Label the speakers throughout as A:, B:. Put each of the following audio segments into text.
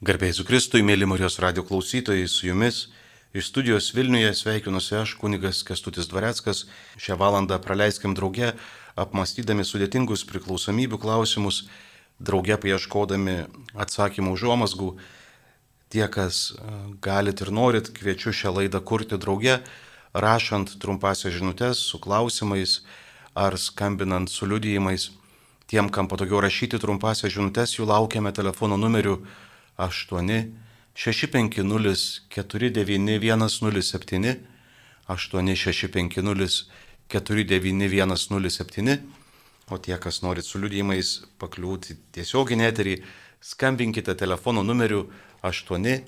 A: Garbėjai Kristui, mėly Marijos radio klausytojai, su jumis iš studijos Vilniuje sveikinuosi aš, kunigas Kestutis Dvareckas. Šią valandą praleiskim drauge, apmastydami sudėtingus priklausomybių klausimus, drauge paieškodami atsakymų užuomasgų. Tie, kas e, galit ir norit, kviečiu šią laidą kurti drauge, rašant trumpasias žinutės su klausimais ar skambinant su liudijimais. Tiem, kam patogiau rašyti trumpasias žinutės, jų laukiame telefono numeriu 8 650 49107 8650 49107 O tie, kas norit su liudijimais pakliūti tiesioginį eterį, skambinkite telefono numeriu 8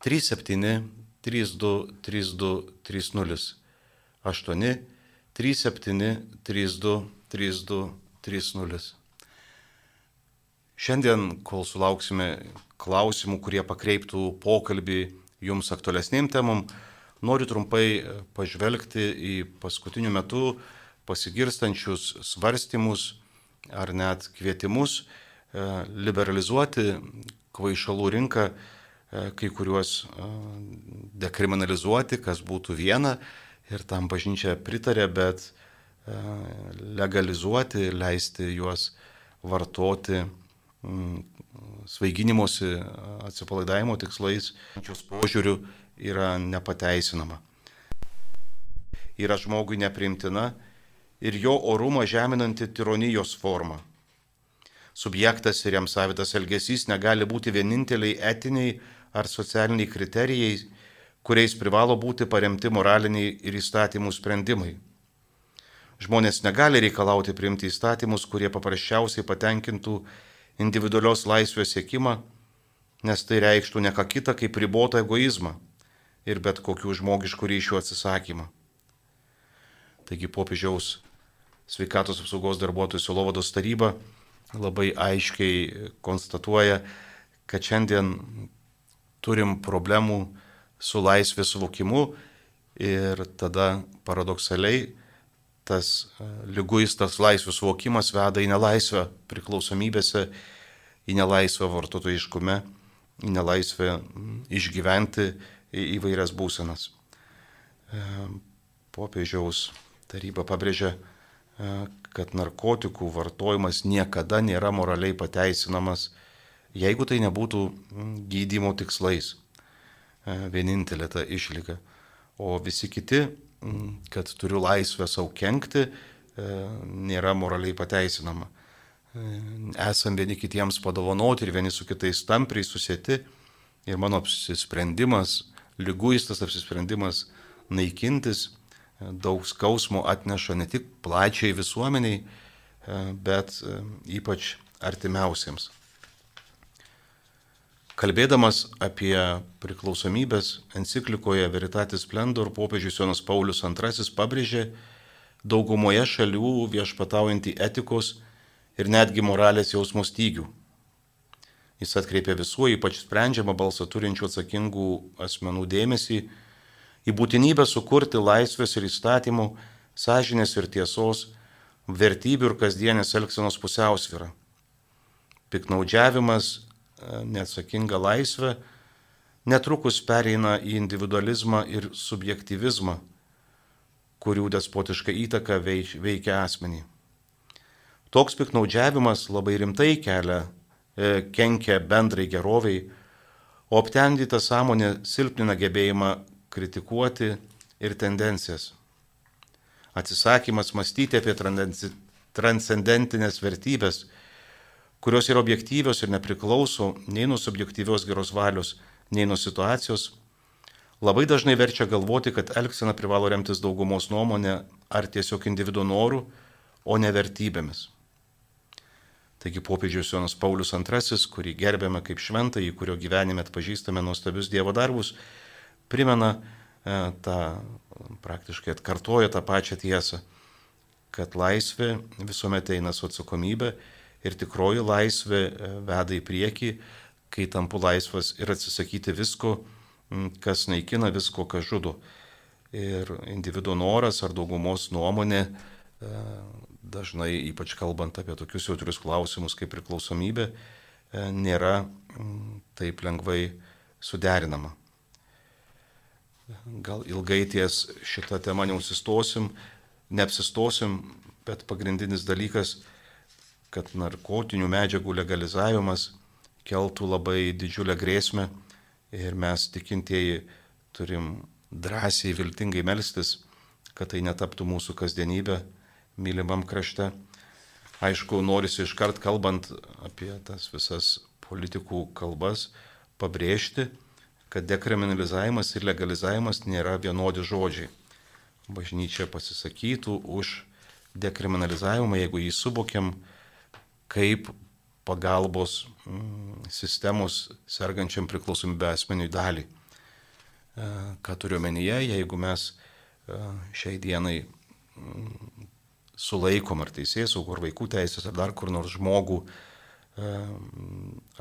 A: 37 32 32 30 8 37 32 32 30. Šiandien, kol sulauksime klausimų, kurie pakreiptų pokalbį jums aktualesnėm temom, noriu trumpai pažvelgti į paskutiniu metu pasigirstančius svarstymus ar net kvietimus e, liberalizuoti kvaišalų rinką, e, kai kuriuos e, dekriminalizuoti, kas būtų viena ir tam bažnyčia pritarė, bet legalizuoti, leisti juos vartoti svaiginimosi, atsipalaidavimo tikslais, šios požiūrių yra nepateisinama. Yra žmogui neprimtina ir jo orumą žeminanti tironijos forma. Subjektas ir jam savitas elgesys negali būti vieninteliai etiniai ar socialiniai kriterijai, kuriais privalo būti paremti moraliniai ir įstatymų sprendimai. Žmonės negali reikalauti priimti įstatymus, kurie paprasčiausiai patenkintų individualios laisvės siekimą, nes tai reikštų ne ką kitą kaip ribotą egoizmą ir bet kokių žmogiškų ryšių atsisakymą. Taigi popiežiaus sveikatos apsaugos darbuotojų silovados taryba labai aiškiai konstatuoja, kad šiandien turim problemų su laisvės suvokimu ir tada paradoksaliai tas e, lyguistas laisvės suvokimas veda į nelaisvę priklausomybėse, į nelaisvę vartotojiškume, į nelaisvę išgyventi įvairias būsenas. E, popiežiaus taryba pabrėžia, e, kad narkotikų vartojimas niekada nėra moraliai pateisinamas, jeigu tai nebūtų gydymo tikslais. Vienintelė ta išlyga. O visi kiti kad turiu laisvę savo kenkti, e, nėra moraliai pateisinama. E, esam vieni kitiems padovanoti ir vieni su kitais tampriai susėti ir mano apsisprendimas, lyguistas apsisprendimas naikintis e, daug skausmo atneša ne tik plačiai visuomeniai, bet ypač artimiausiems. Kalbėdamas apie priklausomybės enciklikoje Veritatis Splendor popiežius Jonas Paulius II pabrėžė daugumoje šalių viešpataujantį etikos ir netgi moralės jausmų stygių. Jis atkreipė visų, ypač sprendžiamą balsą turinčių atsakingų asmenų dėmesį į būtinybę sukurti laisvės ir įstatymų, sąžinės ir tiesos, vertybių ir kasdienės elgsenos pusiausvyrą. Piknaudžiavimas neatsakinga laisvė netrukus pereina į individualizmą ir subjektivizmą, kurių despotiška įtaka veikia asmenį. Toks piknaudžiavimas labai rimtai kelia, e, kenkia bendrai geroviai, o aptendyta sąmonė silpnina gebėjimą kritikuoti ir tendencijas. Atsisakymas mąstyti apie transcendentinės vertybės kurios yra objektyvios ir nepriklauso nei nuo subjektyvios geros valios, nei nuo situacijos, labai dažnai verčia galvoti, kad elgsena privalo remtis daugumos nuomonė ar tiesiog individuo norų, o ne vertybėmis. Taigi popiežius Jonas Paulius II, kurį gerbėme kaip šventąjį, kurio gyvenime atpažįstame nuostabius Dievo darbus, primena e, tą, praktiškai atkartoja tą pačią tiesą, kad laisvė visuomet eina su atsakomybė ir tikroji laisvė e, veda į priekį, kai tampu laisvas ir atsisakyti visko, kas naikina visko, kas žudo. Ir individuo noras ar daugumos nuomonė, e, dažnai ypač kalbant apie tokius jautrius klausimus kaip priklausomybė, e, nėra taip lengvai suderinama. Gal ilgai ties šitą temą neusistosim, neapsistosim, bet pagrindinis dalykas, kad narkotinių medžiagų legalizavimas keltų labai didžiulę grėsmę ir mes tikintieji turim drąsiai, viltingai melstis, kad tai netaptų mūsų kasdienybė mylimam krašte. Aišku, norisi iškart kalbant apie tas visas politikų kalbas pabrėžti, kad dekriminalizavimas ir legalizavimas nėra vienodi žodžiai. Bažnyčia pasisakytų už dekriminalizavimą, jeigu jį suvokiam kaip pagalbos mm, sistemos sergančiam priklausomybę asmeniui dalį. E, ką turiu menyje, jeigu mes e, šiai dienai mm, sulaikom ar teisės, ar vaikų teisės, ar dar kur nors žmogų e,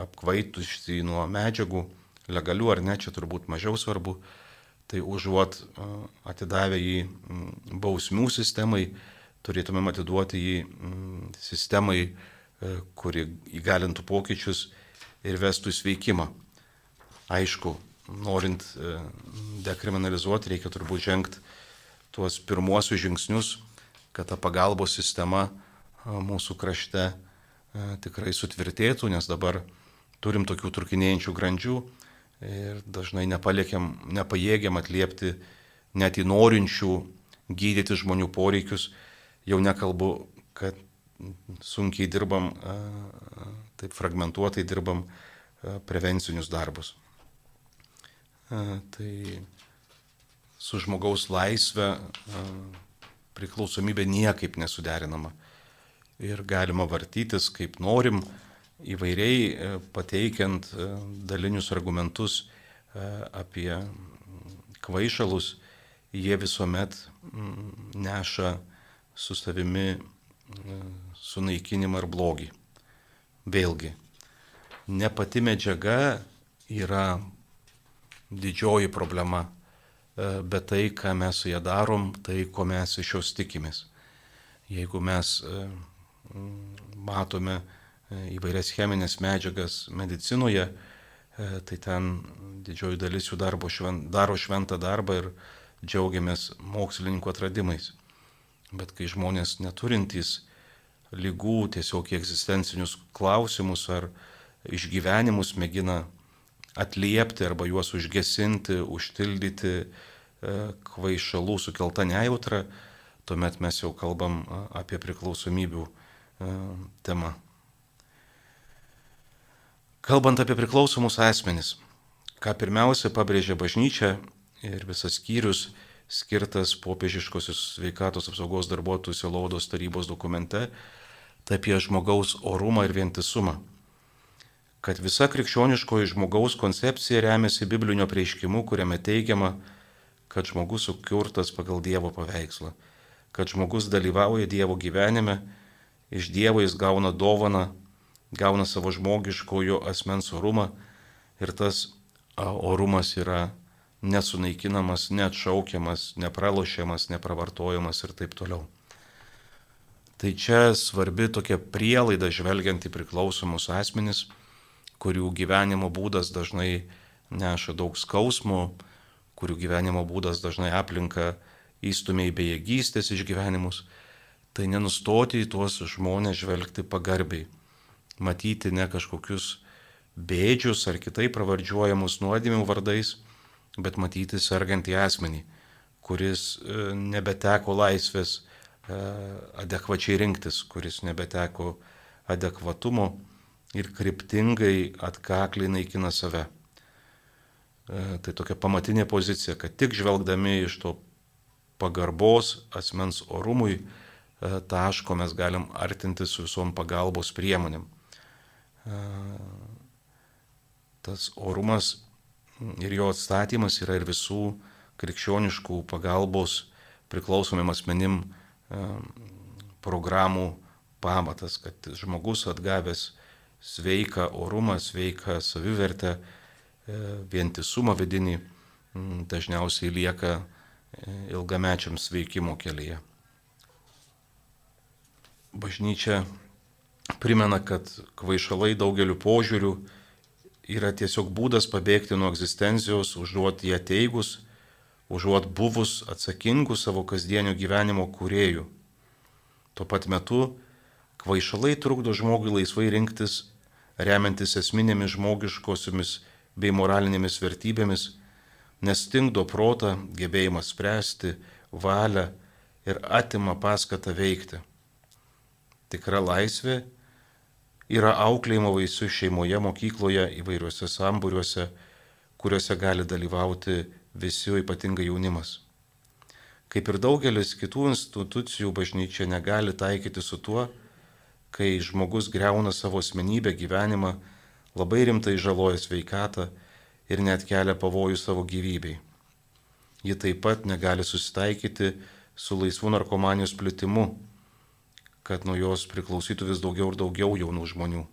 A: apkvaitusi nuo medžiagų, legalių ar ne, čia turbūt mažiau svarbu, tai užuot atidavę jį mm, bausmių sistemai, turėtumėm atiduoti jį sistemai, kuri įgalintų pokyčius ir vestų sveikimą. Aišku, norint dekriminalizuoti, reikia turbūt žengti tuos pirmuosius žingsnius, kad ta pagalbos sistema mūsų krašte tikrai sutvirtėtų, nes dabar turim tokių trukinėjančių grandžių ir dažnai nepajėgiam atliepti net į norinčių gydyti žmonių poreikius. Jau nekalbu, kad sunkiai dirbam, taip fragmentuotai dirbam prevencinius darbus. Tai su žmogaus laisvė priklausomybė niekaip nesuderinama. Ir galima vartytis kaip norim, įvairiai pateikiant dalinius argumentus apie kvaišalus, jie visuomet neša su savimi sunaikinimą ir blogį. Vėlgi, ne pati medžiaga yra didžioji problema, e, bet tai, ką mes su ją darom, tai, ko mes iš jos tikimės. Jeigu mes e, matome e, įvairias cheminės medžiagas medicinoje, tai ten didžioji dalis jų švent, daro šventą darbą ir džiaugiamės mokslininkų atradimais. Bet kai žmonės neturintys lygų, tiesiog egzistencinius klausimus ar išgyvenimus mėgina atliepti arba juos užgesinti, užtildyti e, kvaišalų sukeltą nejautrą, tuomet mes jau kalbam apie priklausomybių e, temą. Kalbant apie priklausomus asmenis, ką pirmiausia pabrėžia bažnyčia ir visas skyrius, skirtas popiežiškosios sveikatos apsaugos darbuotojų Silaudos tarybos dokumente, apie žmogaus orumą ir vientisumą. Kad visa krikščioniškoji žmogaus koncepcija remiasi biblinio prieiškimu, kuriame teigiama, kad žmogus sukurtas pagal Dievo paveikslą, kad žmogus dalyvauja Dievo gyvenime, iš Dievo jis gauna dovaną, gauna savo žmogiškojo asmens orumą ir tas orumas yra nesunaikinamas, neatšaukiamas, nepralošiamas, nepravartojamas ir taip toliau. Tai čia svarbi tokia prielaida žvelgiant į priklausomus asmenis, kurių gyvenimo būdas dažnai neša daug skausmų, kurių gyvenimo būdas dažnai aplinka įstumia į bejėgystės išgyvenimus, tai nenustoti į tuos žmonės žvelgti pagarbiai, matyti ne kažkokius bėdžius ar kitai pravardžiuojamus nuodėmių vardais, bet matyti sergantį asmenį, kuris e, nebeteko laisvės e, adekvačiai rinktis, kuris nebeteko adekvatumo ir kryptingai atkakliai naikina save. E, tai tokia pamatinė pozicija, kad tik žvelgdami iš to pagarbos asmens orumui taško mes galim artinti su visom pagalbos priemonėm. Tas orumas ir jo atstatymas yra ir visų krikščioniškų pagalbos priklausomim asmenim programų pamatas, kad žmogus atgavęs sveiką orumą, sveiką savivertę, e, vientisumą vidinį dažniausiai lieka e, ilgamečiam sveikimo kelyje. Bažnyčia primena, kad kvaišalai daugeliu požiūrių yra tiesiog būdas pabėgti nuo egzistencijos, užuot ją teigus, užuot buvus atsakingų savo kasdienio gyvenimo kuriejų. Tuo pat metu kvaišalai trukdo žmogui laisvai rinktis, remiantis esminėmis žmogiškosiomis bei moralinėmis vertybėmis, nes stingdo protą, gebėjimą spręsti, valią ir atima paskatą veikti. Tikra laisvė yra auklėjimo vaisių šeimoje, mokykloje, įvairiuose sambūriuose, kuriuose gali dalyvauti visi, ypatingai jaunimas. Kaip ir daugelis kitų institucijų, bažnyčia negali taikyti su tuo, kai žmogus greuna savo asmenybę, gyvenimą, labai rimtai žaloja sveikatą ir net kelia pavojų savo gyvybei. Ji taip pat negali susitaikyti su laisvu narkomanijos plitimu, kad nuo jos priklausytų vis daugiau ir daugiau jaunų žmonių.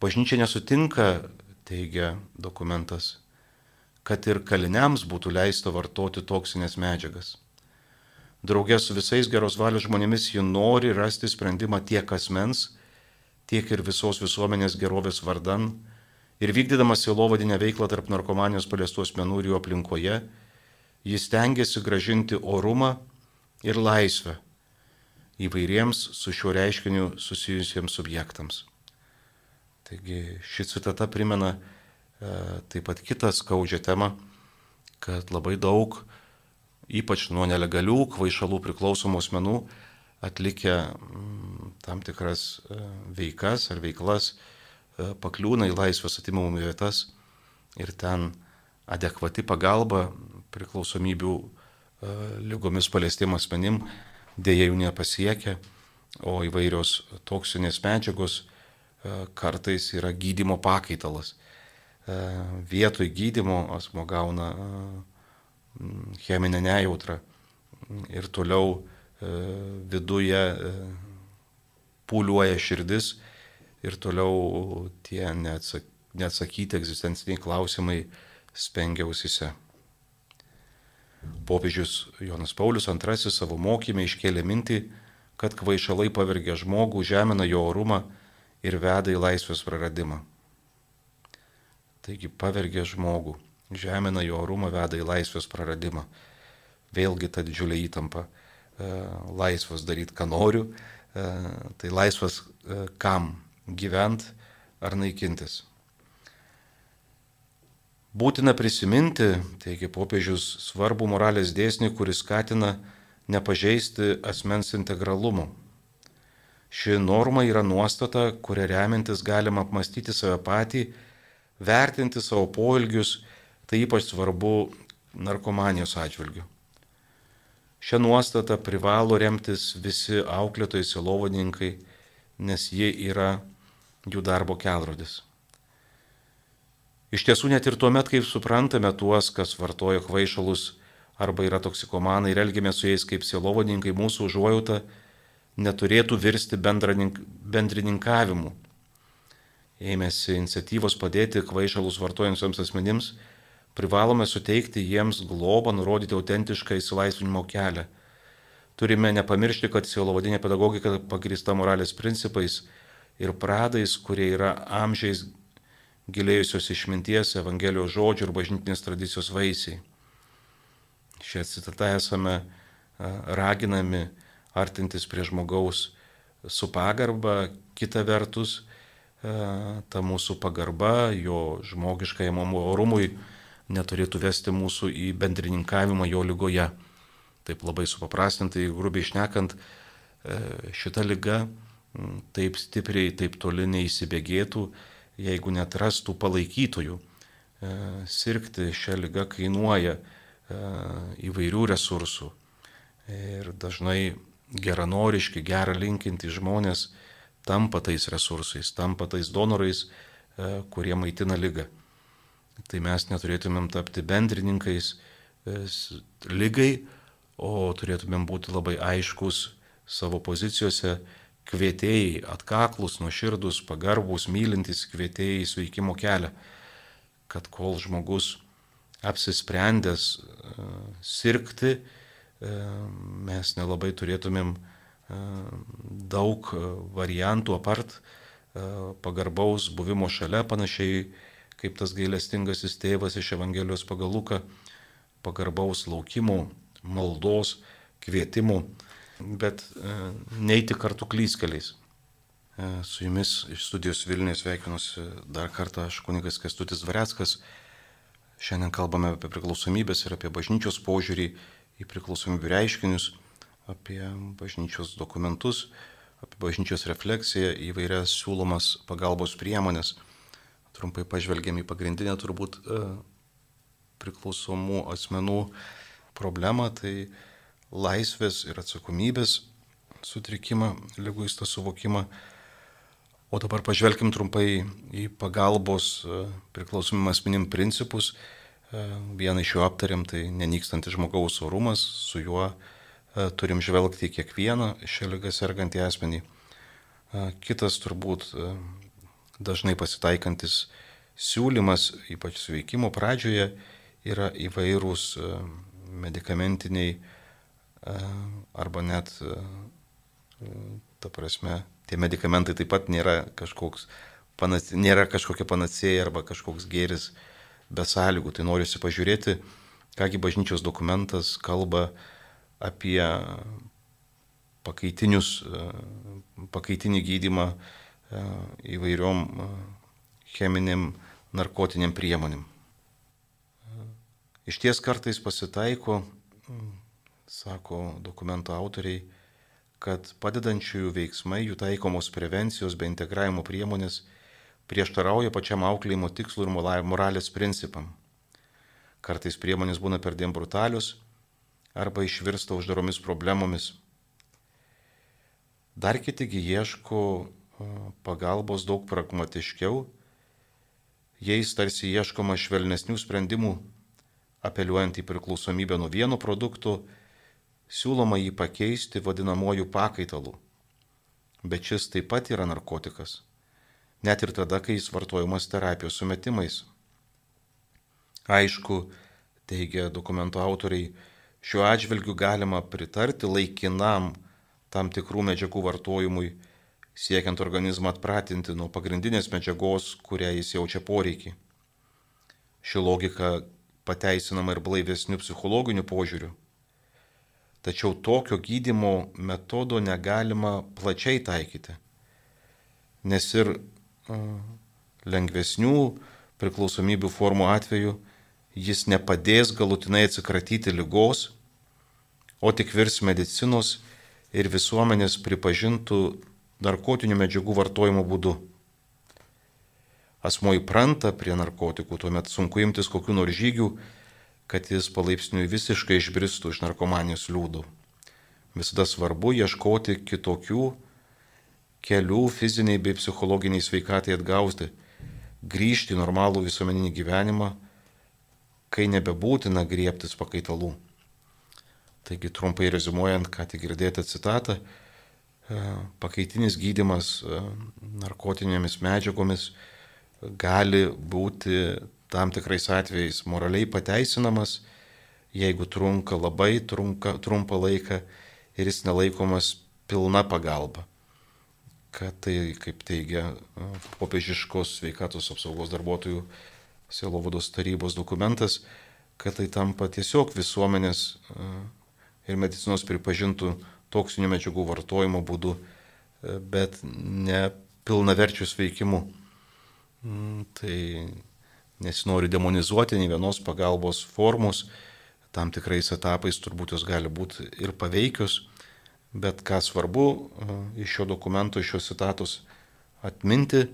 A: Bažnyčia nesutinka, teigia dokumentas, kad ir kaliniams būtų leista vartoti toksinės medžiagas. Draugė su visais geros valios žmonėmis ji nori rasti sprendimą tiek asmens, tiek ir visos visuomenės gerovės vardan ir vykdydamas silovadinę veiklą tarp narkomanijos paliestų asmenų ir jų aplinkoje, jis tengiasi gražinti orumą ir laisvę įvairiems su šiuo reiškiniu susijusiems subjektams. Taigi ši citata primena E, taip pat kitą skaudžią temą, kad labai daug, ypač nuo nelegalių kvaišalų priklausomų asmenų, atlikę mm, tam tikras e, veikas ar veiklas, e, pakliūna į laisvės atimamų vietas ir ten adekvati pagalba priklausomybių lygomis paliestiem asmenim dėja jų nepasiekia, o įvairios toksinės medžiagos kartais yra gydimo pakaitalas. E, vietoj gydimo asmo gauna e, cheminę nejautrą ir toliau e, viduje pūliuoja širdis ir toliau tie neatsakyti egzistenciniai klausimai spengia ausise. Popiežius Jonas Paulius II savo mokymę iškėlė mintį, kad kvaišalai pavergia žmogų, žemina jo orumą ir veda į laisvės praradimą. Taigi pavergia žmogų, žemina jo orumą, veda į laisvės praradimą. Vėlgi ta didžiulė įtampa. E, laisvas daryti, ką noriu, e, tai laisvas e, kam gyventi ar naikintis. Būtina prisiminti, teigia popiežius, svarbų moralės dėsnį, kuris skatina nepažeisti asmens integralumo. Ši norma yra nuostata, kuria remiantis galima apmastyti save patį vertinti savo poelgius, tai ypač svarbu narkomanijos atžvilgiu. Šią nuostatą privalo remtis visi auklėtojai, silovadininkai, nes jie yra jų darbo kelrodis. Iš tiesų net ir tuo met, kai suprantame tuos, kas vartoja kvaišalus arba yra toksikomanai ir elgiame su jais kaip silovadininkai, mūsų užuojauta neturėtų virsti bendrininkavimu ėmėsi iniciatyvos padėti kvaišalus vartojantiems asmenims, privalome suteikti jiems globą, nurodyti autentišką įsilaisvinimo kelią. Turime nepamiršti, kad silovadinė pedagogika pagrįsta moralės principais ir pradais, kurie yra amžiais gilėjusios išminties, Evangelijos žodžių ir bažnytinės tradicijos vaisiai. Šią citatą esame raginami artintis prie žmogaus su pagarba, kita vertus, ta mūsų pagarba, jo žmogiškajam orumui neturėtų vesti mūsų į bendrininkavimą jo lygoje. Taip labai supaprastintai, grubiai išnekant, e, šita lyga taip stipriai, taip toli neįsibėgėtų, jeigu netrastų palaikytojų. E, sirgti šią lygą kainuoja įvairių resursų ir dažnai geranoriški, gerą linkinti žmonės tampa tais resursais, tampa tais donorais, e, kurie maitina lygą. Tai mes neturėtumėm tapti bendrininkais e, lygai, o turėtumėm būti labai aiškus savo pozicijose, kvietėjai, atkaklus, nuoširdus, pagarbus, mylintys kvietėjai į sveikimo kelią, kad kol žmogus apsisprendęs uh, sirgti, uh, mes nelabai turėtumėm daug variantų apart pagarbaus buvimo šalia, panašiai kaip tas gailestingasis tėvas iš Evangelijos pagal Luką, pagarbaus laukimo, maldos, kvietimų, bet neiti kartu klyskeliais. Su jumis iš studijos Vilnius sveikinusi dar kartą aš kunigas Kestutis Dvareckas. Šiandien kalbame apie priklausomybės ir apie bažnyčios požiūrį į priklausomybių reiškinius, apie bažnyčios dokumentus, apie bažnyčios refleksiją, įvairias siūlomas pagalbos priemonės. Trumpai pažvelgėm į pagrindinę turbūt e, priklausomų asmenų problemą, tai laisvės ir atsakomybės sutrikimą, lyguistą suvokimą O dabar pažvelkim trumpai į pagalbos e, priklausomim asmenim principus. E, vieną iš jų aptarėm, tai nenykstantis žmogaus orumas, su juo e, turim žvelgti į kiekvieną šią lygą sergantį asmenį. Kitas turbūt dažnai pasitaikantis siūlymas, ypač sveikimo pradžioje, yra įvairūs medicamentiniai arba net, ta prasme, tie medikamentai taip pat nėra, kažkoks, panas, nėra kažkokia panacėja arba kažkoks gėris be sąlygų. Tai noriu pažiūrėti, kągi bažnyčios dokumentas kalba apie pakaitinius, pakaitinį gydimą įvairiom cheminiam narkotiniam priemonėm. Iš ties kartais pasitaiko, sako dokumento autoriai, kad padedančiųjų veiksmai, jų taikomos prevencijos bei integravimo priemonės prieštarauja pačiam auklėjimo tikslui ir moralės principam. Kartais priemonės būna perdėm brutalius arba išvirsta uždaromis problemomis. Dar kitigi ieško pagalbos daug pragmatiškiau, jais tarsi ieškoma švelnesnių sprendimų, apeliuojant į priklausomybę nuo vieno produkto siūloma jį pakeisti vadinamuoju pakaitalu. Bet šis taip pat yra narkotikas, net ir tada, kai jis vartojamas terapijos sumetimais. Aišku, teigia dokumento autoriai, šiuo atžvilgiu galima pritarti laikinam tam tikrų medžiagų vartojimui, siekiant organizmą atpratinti nuo pagrindinės medžiagos, kurią jis jaučia poreikį. Ši logika pateisinama ir blaivesnių psichologinių požiūrių. Tačiau tokio gydimo metodo negalima plačiai taikyti, nes ir lengvesnių priklausomybių formų atveju jis nepadės galutinai atsikratyti lygos, o tik virs medicinos ir visuomenės pripažintų narkotinių medžiagų vartojimo būdu. Asmo įpranta prie narkotikų, tuomet sunku imtis kokių nors žygių, kad jis palaipsniui visiškai išbristų iš narkomanijos liūdų. Visada svarbu ieškoti kitokių kelių fiziniai bei psichologiniai sveikatai atgauti, grįžti į normalų visuomeninį gyvenimą, kai nebebūtina griebtis pakaitalų. Taigi trumpai rezumuojant, ką tik girdėjote citatą, e, pakaitinis gydimas e, narkotinėmis medžiagomis gali būti tam tikrais atvejais moraliai pateisinamas, jeigu trunka labai trunka, trumpą laiką ir jis nelaikomas pilna pagalba. Kad tai, kaip teigia popiežiškos sveikatos apsaugos darbuotojų Sielovados tarybos dokumentas, kad tai tampa tiesiog visuomenės ir medicinos pripažintų toksinių medžiagų vartojimo būdu, bet ne pilnaverčių sveikimu. Mm, tai nesinori demonizuoti nei vienos pagalbos formos, tam tikrais etapais turbūt jos gali būti ir paveikios, bet ką svarbu e, iš šio dokumento, iš šios citatos atminti,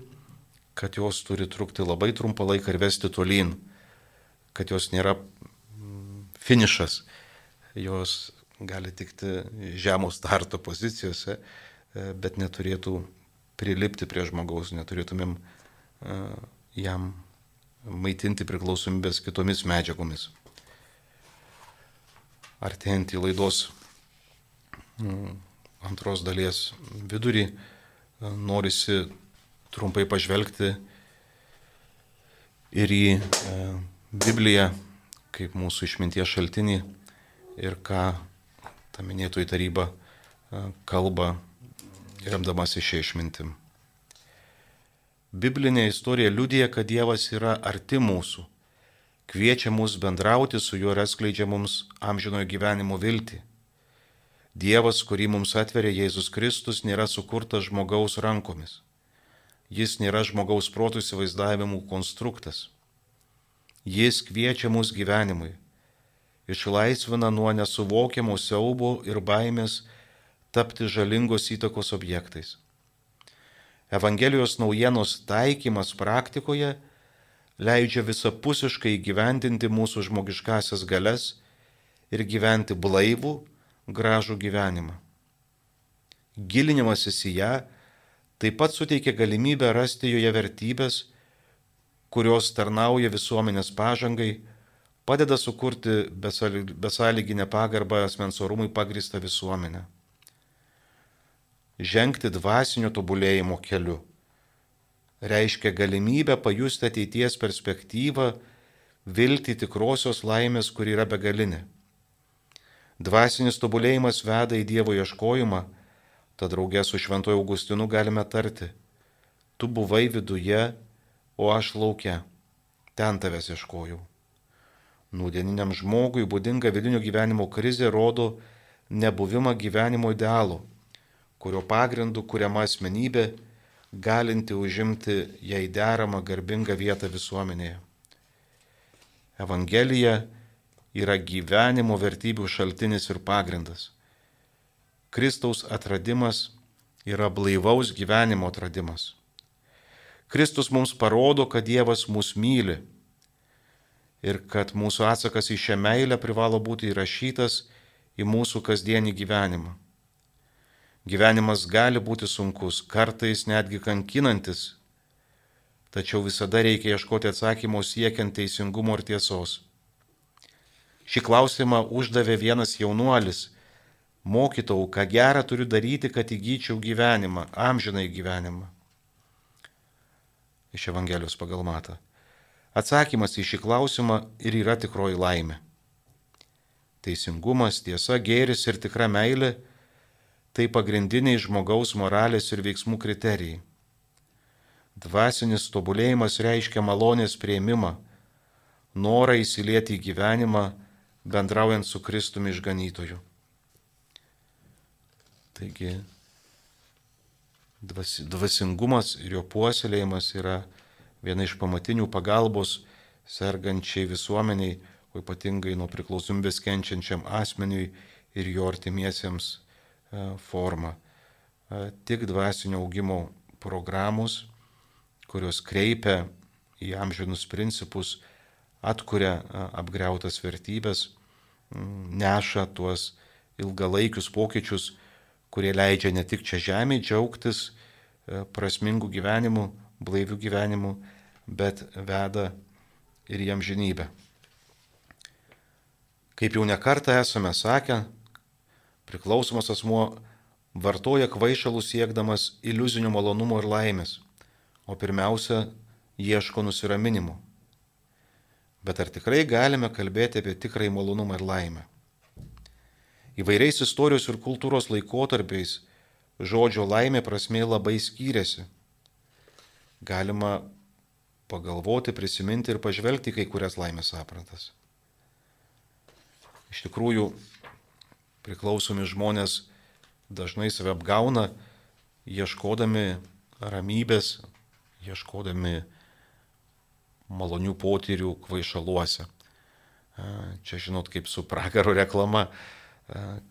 A: kad jos turi trukti labai trumpą laiką ir vesti tolyn, kad jos nėra mm, finišas, jos gali tikti žemų starto pozicijose, e, bet neturėtų prilipti prie žmogaus, neturėtumėm e, jam maitinti priklausomybės kitomis medžiagomis. Artėjant į laidos mm, antros dalies vidurį, e, norisi trumpai pažvelgti ir į e, Bibliją kaip mūsų išminties šaltinį ir ką ta minėtoji taryba e, kalba remdamasi šią išmintim. Biblinė istorija liudija, kad Dievas yra arti mūsų, kviečia mus bendrauti su juo ir atskleidžia mums amžinojo gyvenimo viltį. Dievas, kurį mums atveria Jėzus Kristus, nėra sukurtas žmogaus rankomis. Jis nėra žmogaus protų įsivaizdavimų konstruktas. Jis kviečia mus gyvenimui, išlaisvina nuo nesuvokiamų siaubo ir baimės tapti žalingos įtakos objektais. Evangelijos naujienos taikymas praktikoje leidžia visapusiškai gyvendinti mūsų žmogiškasias galias ir gyventi blaivų, gražų gyvenimą. Gilinimasis į ją taip pat suteikia galimybę rasti joje vertybės, kurios tarnauja visuomenės pažangai, padeda sukurti besąlyginę pagarbą asmens orumui pagristą visuomenę žengti dvasinio tobulėjimo keliu. Reiškia galimybę pajusti ateities perspektyvą, vilti tikrosios laimės, kur yra begalinė. Dvasinis tobulėjimas veda į Dievo ieškojimą, tad draugė su Šventoju Augustinu galime tarti, tu buvai viduje, o aš laukia, ten tavęs ieškojau. Nūdieniniam žmogui būdinga vidinio gyvenimo krizė rodo nebuvimą gyvenimo idealų kurio pagrindu kuriama asmenybė, galinti užimti jai deramą garbingą vietą visuomenėje. Evangelija yra gyvenimo vertybių šaltinis ir pagrindas. Kristaus atradimas yra blaivaus gyvenimo atradimas. Kristus mums parodo, kad Dievas mus myli ir kad mūsų atsakas į šią meilę privalo būti įrašytas į mūsų kasdienį gyvenimą. Gyvenimas gali būti sunkus, kartais netgi kankinantis, tačiau visada reikia ieškoti atsakymo siekiant teisingumo ir tiesos. Šį klausimą uždavė vienas jaunuolis. Mokytau, ką gerą turiu daryti, kad įgyčiau gyvenimą, amžinai gyvenimą. Iš Evangelijos pagal matą. Atsakymas į šį klausimą ir yra tikroji laimė. Teisingumas, tiesa, gėris ir tikra meilė Tai pagrindiniai žmogaus moralės ir veiksmų kriterijai. Dvasinis tobulėjimas reiškia malonės prieimimą, norą įsilieti į gyvenimą, bendraujant su Kristumi išganytoju. Taigi, dvasingumas ir jo puoselėjimas yra viena iš pamatinių pagalbos sergančiai visuomeniai, o ypatingai nuo priklausomybės kenčiančiam asmeniui ir jo artimiesiems forma. E, tik dvasinio augimo programos, kurios kreipia į amžinus principus, atkuria e, apgriautas vertybės, neša tuos ilgalaikius pokyčius, kurie leidžia ne tik čia žemėje džiaugtis prasmingų gyvenimų, blaivių gyvenimų, bet veda ir jam žinybę. Kaip jau nekartą esame sakę, Priklausomas asmuo vartoja kvaišalus siekdamas iliuzinių malonumo ir laimės, o pirmiausia, ieško nusiraminimo. Bet ar tikrai galime kalbėti apie tikrai malonumą ir laimę? Įvairiais istorijos ir kultūros laikotarpiais žodžio laimė prasme labai skyrėsi. Galima pagalvoti, prisiminti ir pažvelgti kai kurias laimės aprantas. Iš tikrųjų, priklausomi žmonės dažnai save apgauna, ieškodami ramybės, ieškodami malonių potyrių kvaišaluose. Čia žinot, kaip su pragaro reklama,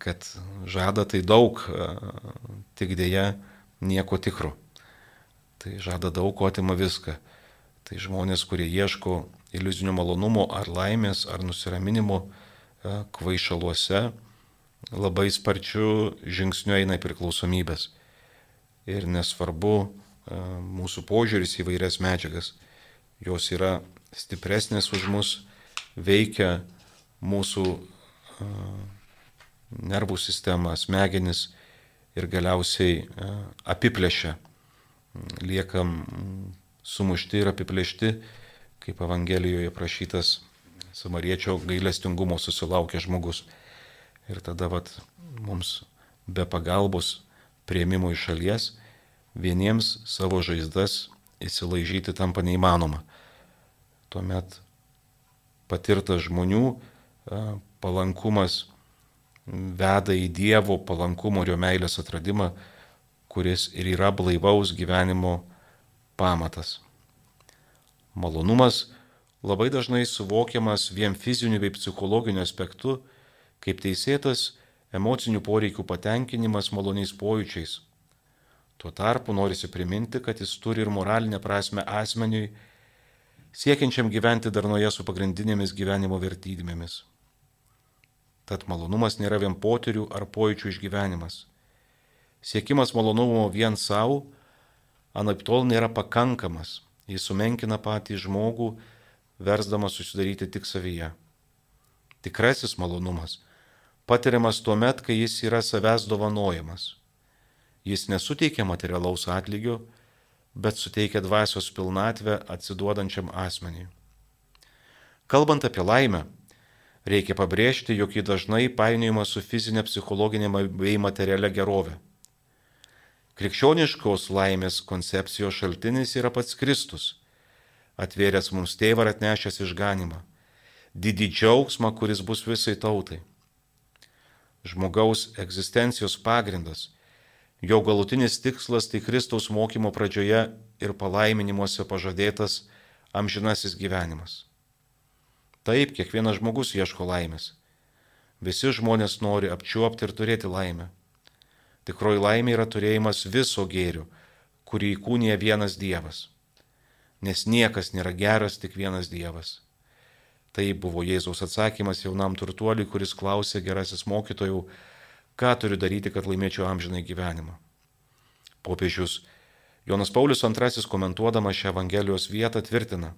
A: kad žada tai daug, tik dėja nieko tikro. Tai žada daug, o atima viską. Tai žmonės, kurie ieško iliuzinio malonumo ar laimės ar nusiraminimo kvaišaluose, labai sparčiu žingsniu eina į priklausomybės. Ir nesvarbu e, mūsų požiūris į vairias medžiagas, jos yra stipresnės už mus, veikia mūsų e, nervų sistemą, smegenis ir galiausiai e, apiplėšia. Liekam sumušti ir apiplėšti, kaip Evangelijoje prašytas samariečio gailestingumo susilaukė žmogus. Ir tada vat, mums be pagalbos prieimimo iš šalies, vieniems savo žaizdas įsilaižyti tampa neįmanoma. Tuomet patirtas žmonių palankumas veda į Dievo palankumo ir jo meilės atradimą, kuris ir yra blaivaus gyvenimo pamatas. Malonumas labai dažnai suvokiamas vien fiziniu bei psichologiniu aspektu, kaip teisėtas emocinių poreikių patenkinimas maloniais pojūčiais. Tuo tarpu norisi priminti, kad jis turi ir moralinę prasme asmeniui, siekiančiam gyventi darnoje su pagrindinėmis gyvenimo vertybėmis. Tad malonumas nėra vien potyrių ar pojūčių išgyvenimas. Siekimas malonumo vien savo, anaip tol nėra pakankamas, jis sumenkina patį žmogų versdamas susidaryti tik savyje. Tikrasis malonumas patiriamas tuo met, kai jis yra savęs dovanojamas. Jis nesuteikia materialaus atlygio, bet suteikia dvasios pilnatvę atsiduodančiam asmeniui. Kalbant apie laimę, reikia pabrėžti, jog ji dažnai painiojama su fizinė, psichologinė bei materialia gerove. Krikščioniškos laimės koncepcijos šaltinis yra pats Kristus atvėręs mums tėvą ir atnešęs išganimą, didį džiaugsmą, kuris bus visai tautai. Žmogaus egzistencijos pagrindas, jo galutinis tikslas tai Kristaus mokymo pradžioje ir palaiminimuose pažadėtas amžinasis gyvenimas. Taip, kiekvienas žmogus ieško laimės. Visi žmonės nori apčiuopti ir turėti laimę. Tikroji laimė yra turėjimas viso gėrio, kurį įkūnija vienas Dievas nes niekas nėra geras, tik vienas Dievas. Tai buvo Jėzaus atsakymas jaunam turtuoliui, kuris klausė gerasis mokytojų, ką turiu daryti, kad laimėčiau amžinai gyvenimą. Popiežius Jonas Paulius II komentuodamas šią Evangelijos vietą tvirtina,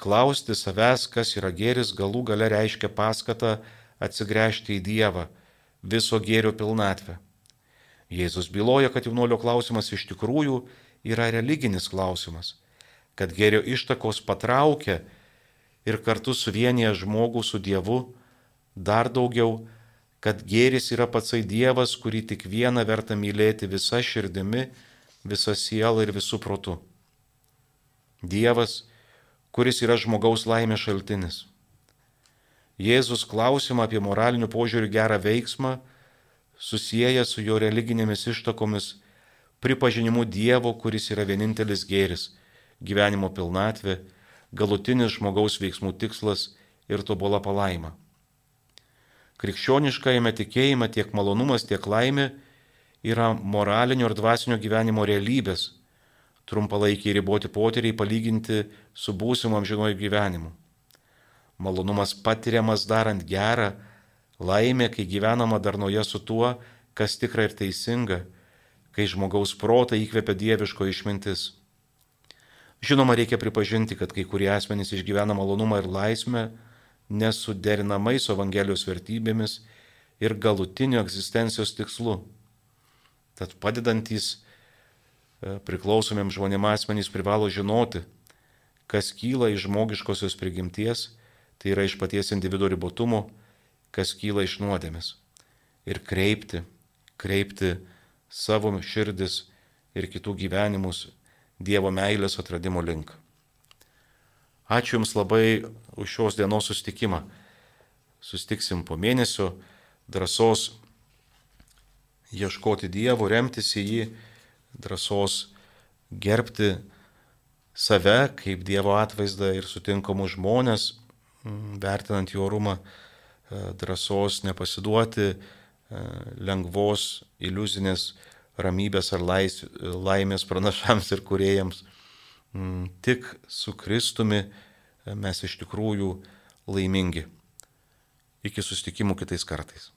A: klausti savęs, kas yra gėris, galų gale reiškia paskatą atsigręžti į Dievą, viso gėrio pilnatvę. Jėzus byloja, kad jaunolio klausimas iš tikrųjų yra religinis klausimas kad gėrio ištakos patraukia ir kartu suvienyje žmogų su Dievu, dar daugiau, kad gėris yra patsai Dievas, kurį tik vieną verta mylėti visa širdimi, visa siela ir visų protu. Dievas, kuris yra žmogaus laimės šaltinis. Jėzus klausimą apie moralinių požiūrių gerą veiksmą susijęja su jo religinėmis ištakomis, pripažinimu Dievo, kuris yra vienintelis gėris gyvenimo pilnatvė, galutinis žmogaus veiksmų tikslas ir tobula palaima. Krikščioniškajame tikėjime tiek malonumas, tiek laimė yra moralinio ir dvasinio gyvenimo realybės, trumpalaikiai riboti potyriai palyginti su būsimu amžinuoju gyvenimu. Malonumas patiriamas darant gerą, laimė, kai gyvenama darnoje su tuo, kas tikra ir teisinga, kai žmogaus protą įkvepia dieviško išmintis. Žinoma, reikia pripažinti, kad kai kurie asmenys išgyvena malonumą ir laisvę nesuderinamai su Evangelijos vertybėmis ir galutiniu egzistencijos tikslu. Tad padedantys e, priklausomiems žmonėms asmenys privalo žinoti, kas kyla iš žmogiškosios prigimties, tai yra iš paties individuo ribotumo, kas kyla iš nuodėmės. Ir kreipti, kreipti savo širdis ir kitų gyvenimus Dievo meilės atradimo link. Ačiū Jums labai už šios dienos sustikimą. Sustiksim po mėnesio drąsos ieškoti Dievo, remtis į jį, drąsos gerbti save kaip Dievo atvaizdą ir sutinkamus žmonės, vertinant jų orumą, drąsos nepasiduoti lengvos iliuzinės ramybės ar lais, laimės pranašams ir kuriejams. Mm, tik su Kristumi mes iš tikrųjų laimingi. Iki sustikimų kitais kartais.